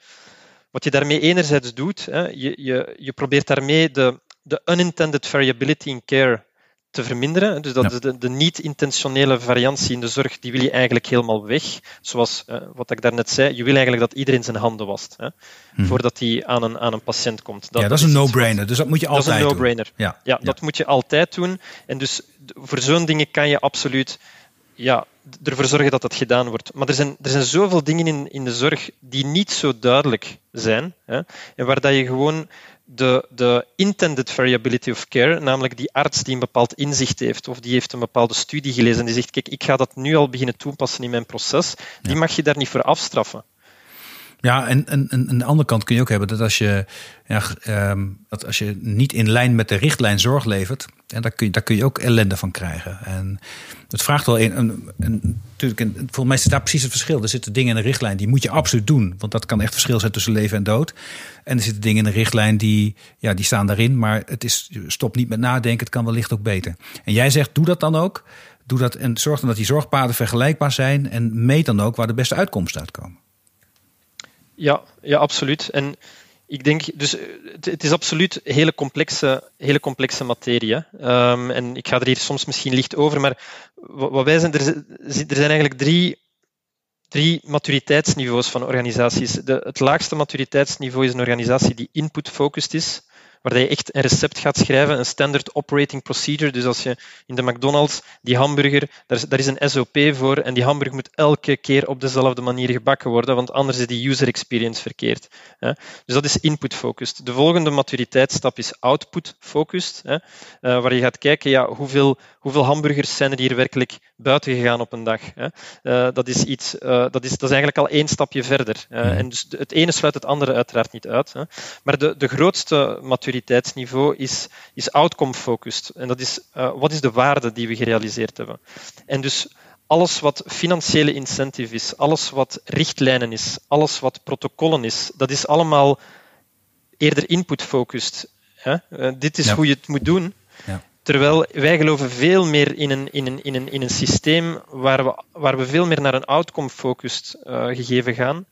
wat je daarmee enerzijds doet, hè, je, je, je probeert daarmee de, de unintended variability in care te verminderen. Dus dat is de, de niet-intentionele variantie in de zorg, die wil je eigenlijk helemaal weg. Zoals uh, wat ik daarnet zei, je wil eigenlijk dat iedereen zijn handen wast, hè, hmm. voordat hij aan een, aan een patiënt komt. Dat, ja, dat, is een no-brainer, dus dat moet je altijd doen. Dat is een no-brainer. Ja. ja, dat moet je altijd doen. En dus voor zo'n dingen kan je absoluut ja, ervoor zorgen dat dat gedaan wordt. Maar er zijn, er zijn zoveel dingen in, in de zorg die niet zo duidelijk zijn. Hè, en waar dat je gewoon de, de intended variability of care, namelijk die arts die een bepaald inzicht heeft of die heeft een bepaalde studie gelezen en die zegt, kijk, ik ga dat nu al beginnen toepassen in mijn proces, die mag je daar niet voor afstraffen. Ja, en, en, en aan de andere kant kun je ook hebben dat als je, ja, um, dat als je niet in lijn met de richtlijn zorg levert, en daar, kun je, daar kun je ook ellende van krijgen. En het vraagt wel een, een, natuurlijk, een, volgens mij is daar precies het verschil. Er zitten dingen in de richtlijn die moet je absoluut doen, want dat kan echt verschil zijn tussen leven en dood. En er zitten dingen in de richtlijn die, ja, die staan daarin, maar het is stop niet met nadenken, het kan wellicht ook beter. En jij zegt, doe dat dan ook. Doe dat en zorg dan dat die zorgpaden vergelijkbaar zijn en meet dan ook waar de beste uitkomsten uitkomen. Ja, ja, absoluut. En ik denk, dus het, is absoluut hele complexe, hele complexe materie. Um, en ik ga er hier soms misschien licht over, maar wat wij zijn, er, er zijn eigenlijk drie, drie maturiteitsniveaus van organisaties. De, het laagste maturiteitsniveau is een organisatie die input-focused is waar je echt een recept gaat schrijven, een standard operating procedure. Dus als je in de McDonald's die hamburger, daar is, daar is een SOP voor en die hamburger moet elke keer op dezelfde manier gebakken worden, want anders is die user experience verkeerd. Dus dat is input-focused. De volgende maturiteitsstap is output-focused, eh, waar je gaat kijken, ja, hoeveel, hoeveel hamburgers zijn er hier werkelijk buiten gegaan op een dag. Eh, dat, is iets, eh, dat, is, dat is eigenlijk al één stapje verder. En dus het ene sluit het andere uiteraard niet uit. Maar de, de grootste maturiteitsstap maturiteitsniveau is, is outcome-focused. En dat is uh, wat is de waarde die we gerealiseerd hebben. En dus alles wat financiële incentive is, alles wat richtlijnen is, alles wat protocollen is, dat is allemaal eerder input-focused. Uh, dit is hoe je het moet doen. Ja. Terwijl wij geloven veel meer in een, in een, in een, in een systeem waar we, waar we veel meer naar een outcome-focused uh, gegeven gaan.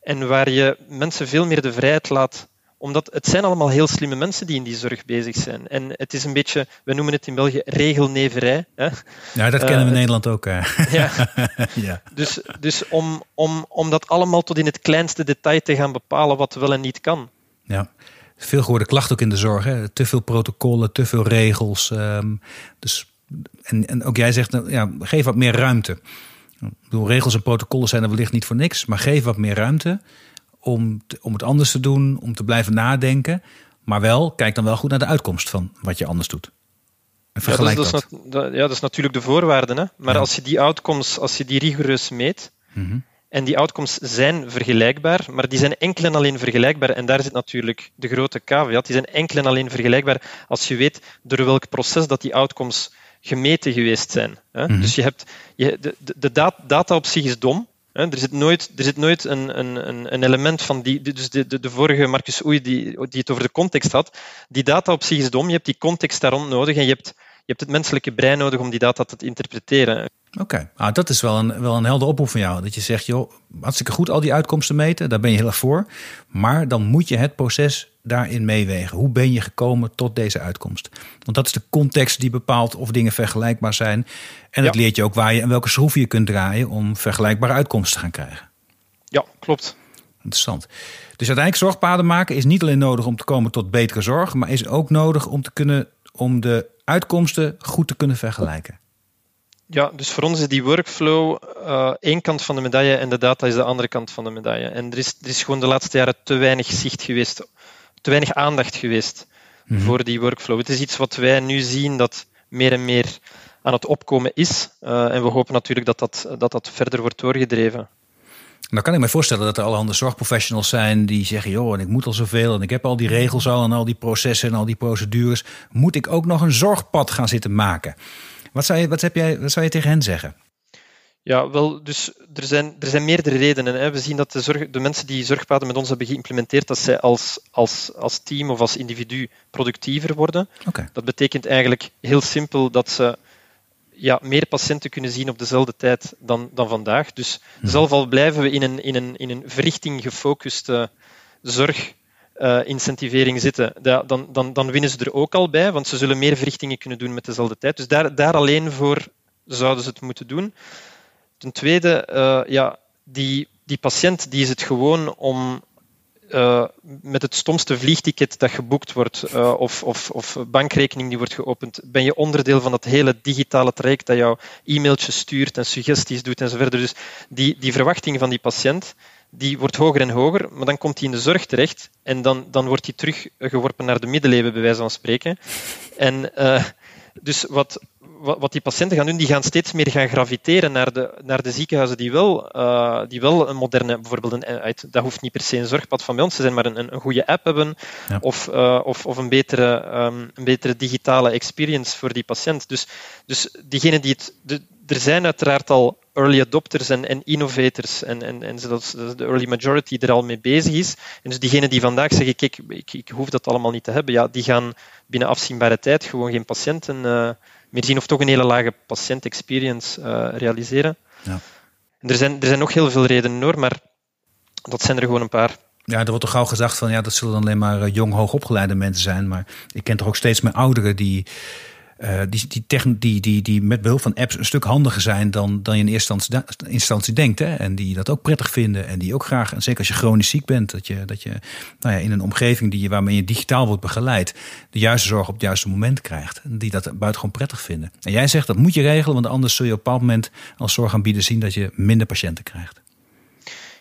En waar je mensen veel meer de vrijheid laat omdat het zijn allemaal heel slimme mensen die in die zorg bezig zijn. En het is een beetje, we noemen het in België regelneverij. Hè? Ja, dat kennen we in Nederland ook. Ja. ja. Dus, dus om, om, om dat allemaal tot in het kleinste detail te gaan bepalen wat wel en niet kan. Ja veel gehoorde klacht ook in de zorg. Hè? Te veel protocollen, te veel regels. Um, dus, en, en ook jij zegt, nou, ja, geef wat meer ruimte. Ik bedoel, regels en protocollen zijn er wellicht niet voor niks, maar geef wat meer ruimte om, om het anders te doen, om te blijven nadenken. Maar wel, kijk dan wel goed naar de uitkomst van wat je anders doet. En vergelijk ja, dat. Is, dat. ja, dat is natuurlijk de voorwaarde. Hè? Maar als je die outcomes, als je die rigoureus meet, mm en die outcomes zijn vergelijkbaar, maar die zijn enkel en alleen vergelijkbaar. En daar zit natuurlijk de grote caveat. Die zijn enkel en alleen vergelijkbaar als je weet door welk proces dat die outcomes gemeten geweest zijn. Mhm. Dus je hebt, je, de, de, data op zich is dom. Er zit nooit, er zit nooit een, een, een element van die. Dus de, de, de vorige Marcus Oei die, die het over de context had. Die data op zich is dom. Je hebt die context daar rond nodig en je hebt, je hebt het menselijke brein nodig om die data te interpreteren. Oké, ah, dat is wel een, wel een helder oproep van jou. Dat je zegt, joh, hartstikke goed al die uitkomsten meten, daar ben je heel erg voor. Maar dan moet je het proces daarin meewegen. Hoe ben je gekomen tot deze uitkomst? Want dat is de context die bepaalt of dingen vergelijkbaar zijn. En dat leert je ook waar je en welke schroeven je kunt draaien om vergelijkbare uitkomsten te gaan krijgen. Ja, klopt. Interessant. Dus uiteindelijk zorgpaden maken is niet alleen nodig om te komen tot betere zorg, maar is ook nodig om te kunnen om de uitkomsten goed te kunnen vergelijken. Ja, dus voor ons is die workflow uh, één kant van de medaille en de data is de andere kant van de medaille. En er is, er is gewoon de laatste jaren te weinig zicht geweest, te weinig aandacht geweest mhm. voor die workflow. Het is iets wat wij nu zien dat meer en meer aan het opkomen is. Uh, en we hopen natuurlijk dat dat, dat dat verder wordt doorgedreven. Dan kan ik me voorstellen dat er allerhande zorgprofessionals zijn die zeggen: joh, en ik moet al zoveel en ik heb al die regels al en al die processen en al die procedures. Moet ik ook nog een zorgpad gaan zitten maken? Wat zou je, wat heb jij, wat zou je tegen hen zeggen? Ja, wel, dus er zijn, er zijn meerdere redenen. Hè. We zien dat de, zorg, de mensen die zorgpaden met ons hebben geïmplementeerd, dat zij als, als, als team of als individu productiever worden. Okay. Dat betekent eigenlijk heel simpel dat ze ja, meer patiënten kunnen zien op dezelfde tijd dan, dan vandaag. Dus hmm. zelf al blijven we in een, in een, in een verrichting gefocuste zorg uh, incentivering zitten, dan, dan, dan winnen ze er ook al bij, want ze zullen meer verrichtingen kunnen doen met dezelfde tijd. Dus daar, daar alleen voor zouden ze het moeten doen. Ten tweede, uh, ja, die, die patiënt die is het gewoon om uh, met het stomste vliegticket dat geboekt wordt uh, of, of, of, bankrekening die wordt geopend, ben je onderdeel van dat hele digitale traject dat jou e-mailtjes stuurt en suggesties doet enzovoort. Dus die, die verwachting van die patiënt die wordt hoger en hoger, maar dan komt hij in de zorg terecht en dan, dan wordt hij teruggeworpen naar de middeleeuwen, bij wijze van spreken. En dus wat, wat, die patiënten gaan doen, die gaan steeds meer gaan graviteren naar de, naar de ziekenhuizen die wel, uh, die wel een moderne, bijvoorbeeld, een, uit, dat hoeft niet per se een zorgpad van bij ons te zijn, maar een, een goede app hebben of, uh, of, of een, betere, um, een betere digitale experience voor die patiënt. Dus, dus diegenen die het, de, er zijn uiteraard al early adopters en, en innovators en, en, en zodat de early majority er al mee bezig is. En dus diegenen die vandaag zeggen, kijk, ik, ik hoef dat allemaal niet te hebben, ja, die gaan binnen afzienbare tijd gewoon geen patiënten uh, meer zien of toch een hele lage patiënt-experience uh, realiseren. Ja. En er, zijn, er zijn nog heel veel redenen hoor, maar dat zijn er gewoon een paar. Ja, er wordt toch gauw gezegd van ja, dat zullen dan alleen maar eh, jong, hoogopgeleide mensen zijn. Maar ik ken toch ook steeds meer ouderen die uh, die, die, die, die, die met behulp van apps een stuk handiger zijn dan, dan je in eerste instantie, denkt. Hè? En die dat ook prettig vinden. En die ook graag, en zeker als je chronisch ziek bent, dat je, dat je nou ja, in een omgeving die je, waarmee je digitaal wordt begeleid, de juiste zorg op het juiste moment krijgt. En die dat buitengewoon prettig vinden. En jij zegt dat moet je regelen, want anders zul je op een bepaald moment als zorgaanbieder zien dat je minder patiënten krijgt.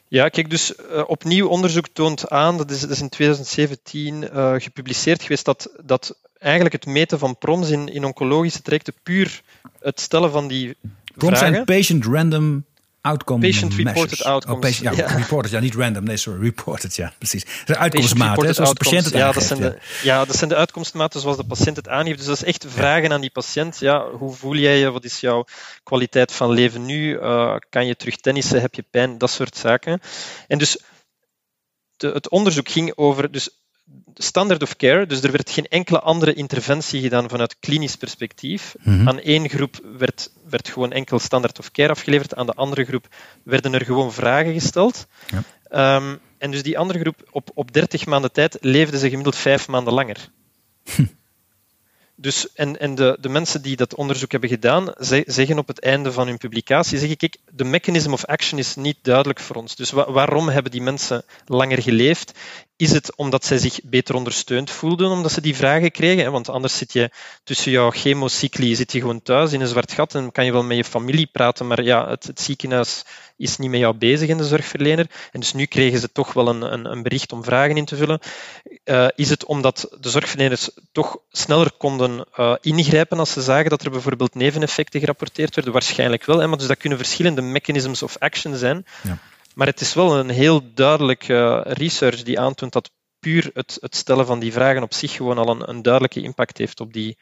Ja, kijk, dus uh, opnieuw onderzoek toont aan, dat is, dat is in 2017 uh, eh, gepubliceerd geweest, dat, dat eigenlijk het meten van proms in, in oncologische trajecten puur het stellen van die proms vragen. zijn patient random outcome Patient reported oh, outcomes. ja, ja, reported, ja, niet random, nee, sorry, reported, ja, precies. Dat uitkomstmaten, zoals de patiënt het ja, dat zijn de, ja. dat zijn de uitkomstmaten zoals de patiënt het aangeeft. Dus dat is echt vragen aan die patiënt. Ja, hoe voel jij je? Wat is jouw kwaliteit van leven nu? Uh, kan je terug tennissen? Heb je pijn? Dat soort zaken. En dus de, het onderzoek ging over dus standard of care, dus er werd geen enkele andere interventie gedaan vanuit klinisch perspectief. Mhm. Aan één groep werd, werd gewoon enkel standard of care afgeleverd, aan de andere groep werden er gewoon vragen gesteld. Ja. Um, En dus die andere groep, op, op 30 maanden tijd, leefden ze gemiddeld vijf maanden langer. Dus, en en de, de mensen die dat onderzoek hebben gedaan, zeggen op het einde van hun publicatie, zeg ik, de mechanism of action is niet duidelijk voor ons. Dus waarom hebben die mensen langer geleefd? Is het omdat zij zich beter ondersteund voelden, omdat ze die vragen kregen? Want anders zit je tussen jouw chemocycli, zit je gewoon thuis in een zwart gat en kan je wel met je familie praten, maar ja, het, het ziekenhuis is niet met jou bezig in de zorgverlener. En dus nu kregen ze toch wel een, een, een bericht om vragen in te vullen. Uh, is het omdat de zorgverleners toch sneller konden uh, ingrijpen als ze zagen dat er bijvoorbeeld neveneffecten gerapporteerd werden? Waarschijnlijk wel. Hè? Maar dus dat kunnen verschillende mechanisms of action zijn. Ja. Maar het is wel een heel duidelijk uh, research die aantoont dat puur het, het, stellen van die vragen op zich gewoon al een, een duidelijke impact heeft op die,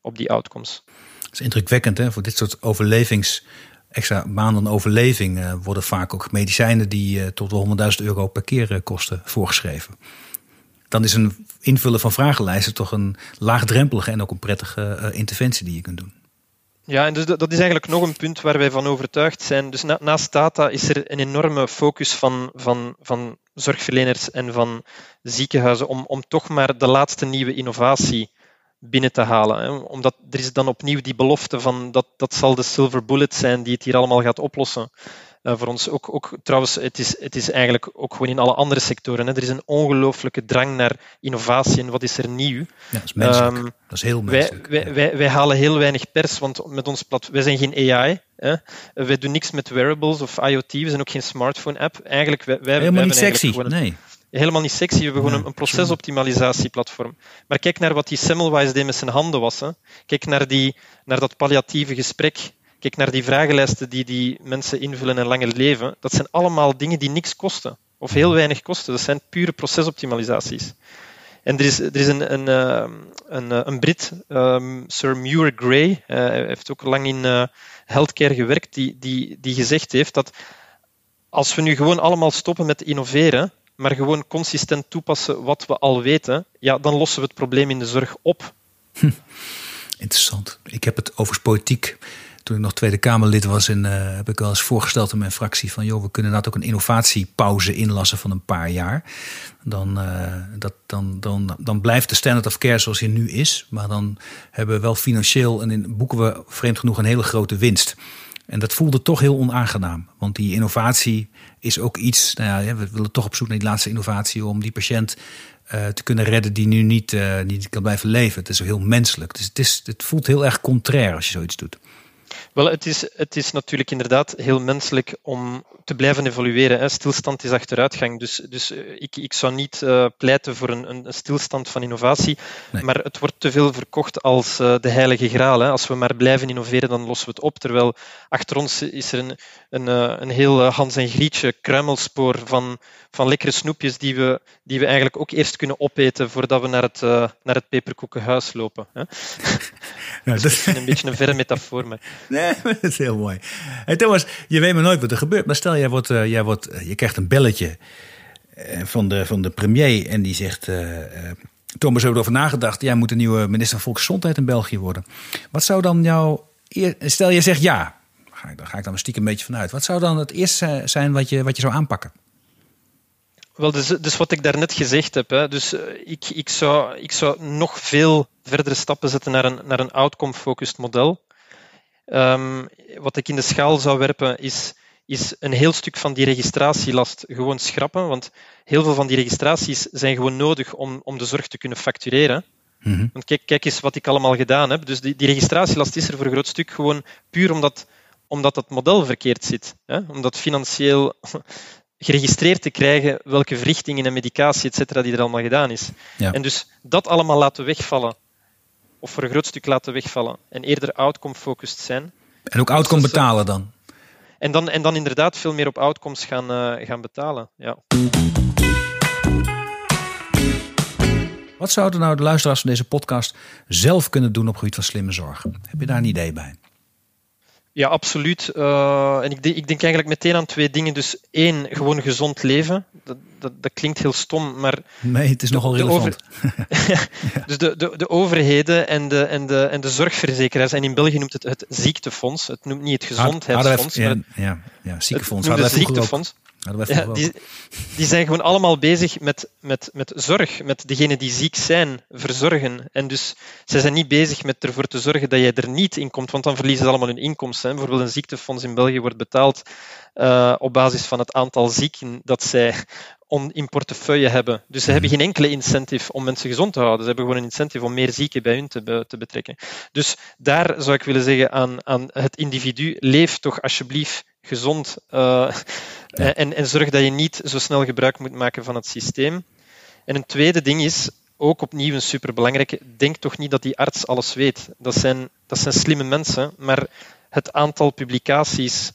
op die outcomes. Dat is indrukwekkend hè? voor dit soort overlevings extra maanden overleving uh, worden vaak ook medicijnen die uh, tot wel 100.000 euro per keer kosten voorgeschreven. Dan is een invullen van vragenlijsten toch een laagdrempelige en ook een prettige interventie die je kunt doen. Ja, en dus dat is eigenlijk nog een punt waar wij van overtuigd zijn. Dus naast data is er een enorme focus van, van, van zorgverleners en van ziekenhuizen om, om toch maar de laatste nieuwe innovatie binnen te halen. Hè. Omdat er is dan opnieuw die belofte van dat, dat zal de silver bullet zijn die het hier allemaal gaat oplossen. Uh, voor ons ook, ook trouwens, het is, het is eigenlijk ook gewoon in alle andere sectoren. Hè. Er is een ongelooflijke drang naar innovatie en wat is er nieuw. Ja, dat is menselijk. Um, dat is heel menselijk. Wij, wij, wij, wij, halen heel weinig pers, want met ons plat, wij zijn geen AI. Hè. Wij doen niks met wearables of IoT, we zijn ook geen smartphone-app. Eigenlijk, wij, wij, Helemaal niet sexy, nee helemaal niet sexy. We hebben gewoon een, procesoptimalisatieplatform. Maar kijk naar wat die Semmelweis deed met zijn handen wassen. Kijk naar, die, naar dat palliatieve gesprek. Kijk naar die vragenlijsten die die mensen invullen en langer leven. Dat zijn allemaal dingen die niks kosten. Of heel weinig kosten. Dat zijn pure procesoptimalisaties. En er is, er is een, een, eh, een, eh, een Brit, um, Sir Muir Gray, uh, hij heeft ook lang in uh, healthcare gewerkt, die, die, die gezegd heeft dat als we nu gewoon allemaal stoppen met innoveren, maar gewoon consistent toepassen wat we al weten, ja, dan lossen we het probleem in de zorg op. Hm. Interessant. Ik heb het over politiek. Toen ik nog Tweede Kamerlid was, en, uh, heb ik wel eens voorgesteld aan mijn fractie van joh, we kunnen inderdaad ook een innovatiepauze inlassen van een paar jaar. Dan, uh, dat, dan, dan, dan blijft de standard of care zoals hij nu is. Maar dan hebben we wel financieel en boeken we vreemd genoeg een hele grote winst. En dat voelde toch heel onaangenaam. Want die innovatie is ook iets. Nou ja, we willen toch op zoek naar die laatste innovatie om die patiënt uh, te kunnen redden die nu niet, uh, niet kan blijven leven. Het is heel menselijk. Dus het, is, het voelt heel erg contrair als je zoiets doet. Wel, het is, het is natuurlijk inderdaad heel menselijk om te blijven evolueren. Hè. Stilstand is achteruitgang. Dus, dus eh, ik, ik zou niet uh, pleiten voor een, een, stilstand van innovatie. Nee. Maar het wordt te veel verkocht als uh, de heilige graal. Hè. Als we maar blijven innoveren, dan lossen we het op. Terwijl achter ons is er een, een, een heel Hans en Grietje kruimelspoor van, van lekkere snoepjes die we, die we eigenlijk ook eerst kunnen opeten voordat we naar het, naar het peperkoekenhuis lopen. Hè. Ja, dat is een beetje een verre metafoor. Maar... Nee, dat is heel mooi. Thomas, je weet maar nooit wat er gebeurt. Maar stel, jij, wordt, uh, jij wordt, uh, je krijgt een belletje uh, van, de, van de premier en die zegt... Thomas, we hebben erover nagedacht. Jij moet de nieuwe minister van Volksgezondheid in België worden. Wat zou dan jouw... Stel, je zegt ja. Daar ga ik dan stiekem een beetje vanuit. Wat zou dan het eerste zijn wat je, wat je zou aanpakken? Wel, dus, dus wat ik daarnet gezegd heb. Hè. Dus ik, ik, zou, ik zou nog veel verdere stappen zetten naar een, naar een outcome-focused model. Um, wat ik in de schaal zou werpen is, is een heel stuk van die registratielast gewoon schrappen. Want heel veel van die registraties zijn gewoon nodig om, om de zorg te kunnen factureren. Mm Want kijk, kijk eens wat ik allemaal gedaan heb. Dus die, die registratielast is er voor een groot stuk gewoon puur omdat, omdat het model verkeerd zit. Hè? Omdat financieel geregistreerd te krijgen welke verrichtingen en medicatie, et cetera, die er allemaal gedaan is. Ja. En dus dat allemaal laten wegvallen of voor een groot stuk laten wegvallen en eerder outcome-focused zijn. En ook outcome dus betalen dan? En dan, en dan inderdaad veel meer op outcomes gaan, uh, gaan betalen. Ja. Wat zouden nou de luisteraars van deze podcast zelf kunnen doen op het gebied van slimme zorg? Heb je daar een idee bij? Ja, absoluut. Uh, en ik, denk, ik denk eigenlijk meteen aan twee dingen. Dus één, gewoon gezond leven. Dat, dat, dat klinkt heel stom, maar... Nee, het is nogal relevant. Over... dus de, de, de overheden en de, en, de, en de zorgverzekeraars, en in België noemt het het ziektefonds. Het noemt niet het gezondheidsfonds, ja, ja, ja, ziekenfonds. Het, het ziektefond's. Ja, die, die, zijn gewoon allemaal bezig met, met, met zorg, met degenen die ziek zijn, verzorgen. En dus ze zijn niet bezig met ervoor te zorgen dat jij er niet in komt, want dan verliezen ze allemaal hun inkomsten. Hè. Bijvoorbeeld een ziektefonds in België wordt betaald uh, op basis van het aantal zieken dat zij on, in portefeuille hebben. Dus ze hebben geen enkele incentive om mensen gezond te houden. Ze hebben gewoon een incentive om meer zieken bij hun te, te betrekken. Dus daar zou ik willen zeggen aan, aan het individu, leef toch alsjeblieft gezond uh, en, en zorg dat je niet zo snel gebruik moet maken van het systeem. En een tweede ding is, ook opnieuw een superbelangrijke, denk toch niet dat die arts alles weet. Dat zijn, dat zijn slimme mensen, maar het aantal publicaties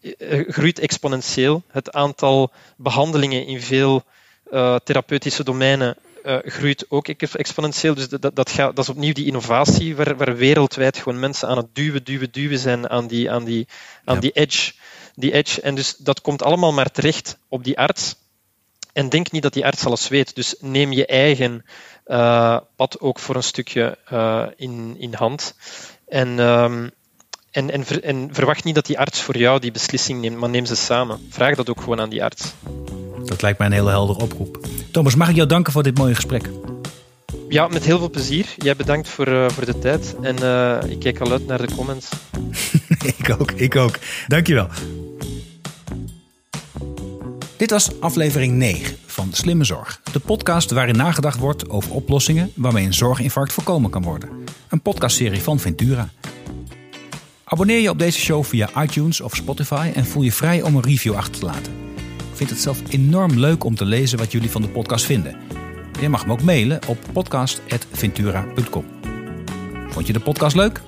eh, groeit exponentieel. Het aantal behandelingen in veel uh, therapeutische domeinen uh, groeit ook exponentieel. Dus dat, dat, gaat, dat is opnieuw die innovatie waar, waar, wereldwijd gewoon mensen aan het duwen, duwen, duwen zijn aan die, aan die, aan die edge. Die edge. En dus dat komt allemaal maar terecht op die arts. En denk niet dat die arts alles weet. Dus neem je eigen uh, pad ook voor een stukje uh, in, in hand. En um, en, en, en, verwacht niet dat die arts voor jou die beslissing neemt, maar neem ze samen. Vraag dat ook gewoon aan die arts. Dat lijkt mij een hele heldere oproep. Thomas, mag ik jou danken voor dit mooie gesprek? Ja, met heel veel plezier. Jij bedankt voor, uh, voor de tijd. En uh, ik kijk al uit naar de comments. ik ook, ik ook. Dankjewel. Dit was aflevering 9 van Slimme Zorg. De podcast waarin nagedacht wordt over oplossingen waarmee een zorginfarct voorkomen kan worden. Een podcastserie van Ventura. Abonneer je op deze show via iTunes of Spotify en voel je vrij om een review achter te laten. Vind het zelf enorm leuk om te lezen wat jullie van de podcast vinden. Je mag me ook mailen op podcast.ventura.com. Vond je de podcast leuk?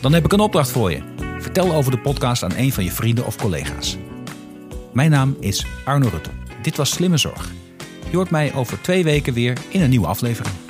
Dan heb ik een opdracht voor je. Vertel over de podcast aan een van je vrienden of collega's. Mijn naam is Arno Rutte. Dit was Slimme Zorg. Je hoort mij over twee weken weer in een nieuwe aflevering.